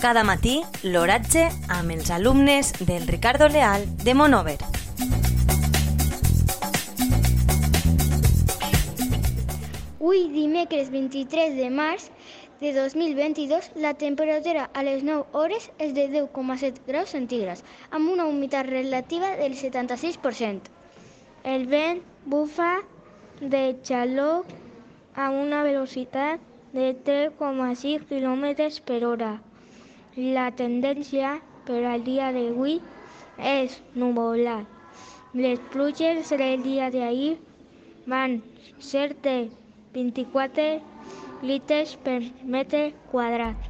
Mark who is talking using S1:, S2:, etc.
S1: Cada matí, l'oratge amb els alumnes del Ricardo Leal de Monover.
S2: Avui, dimecres 23 de març de 2022, la temperatura a les 9 hores és de 10,7 graus centígrads, amb una humitat relativa del 76%.
S3: El vent bufa de xaló a una velocitat de 3,6 km per hora. La tendència per al dia d'avui és nuvolat. Les pluges del dia d'ahir van ser de 24 litros per metro cuadrado.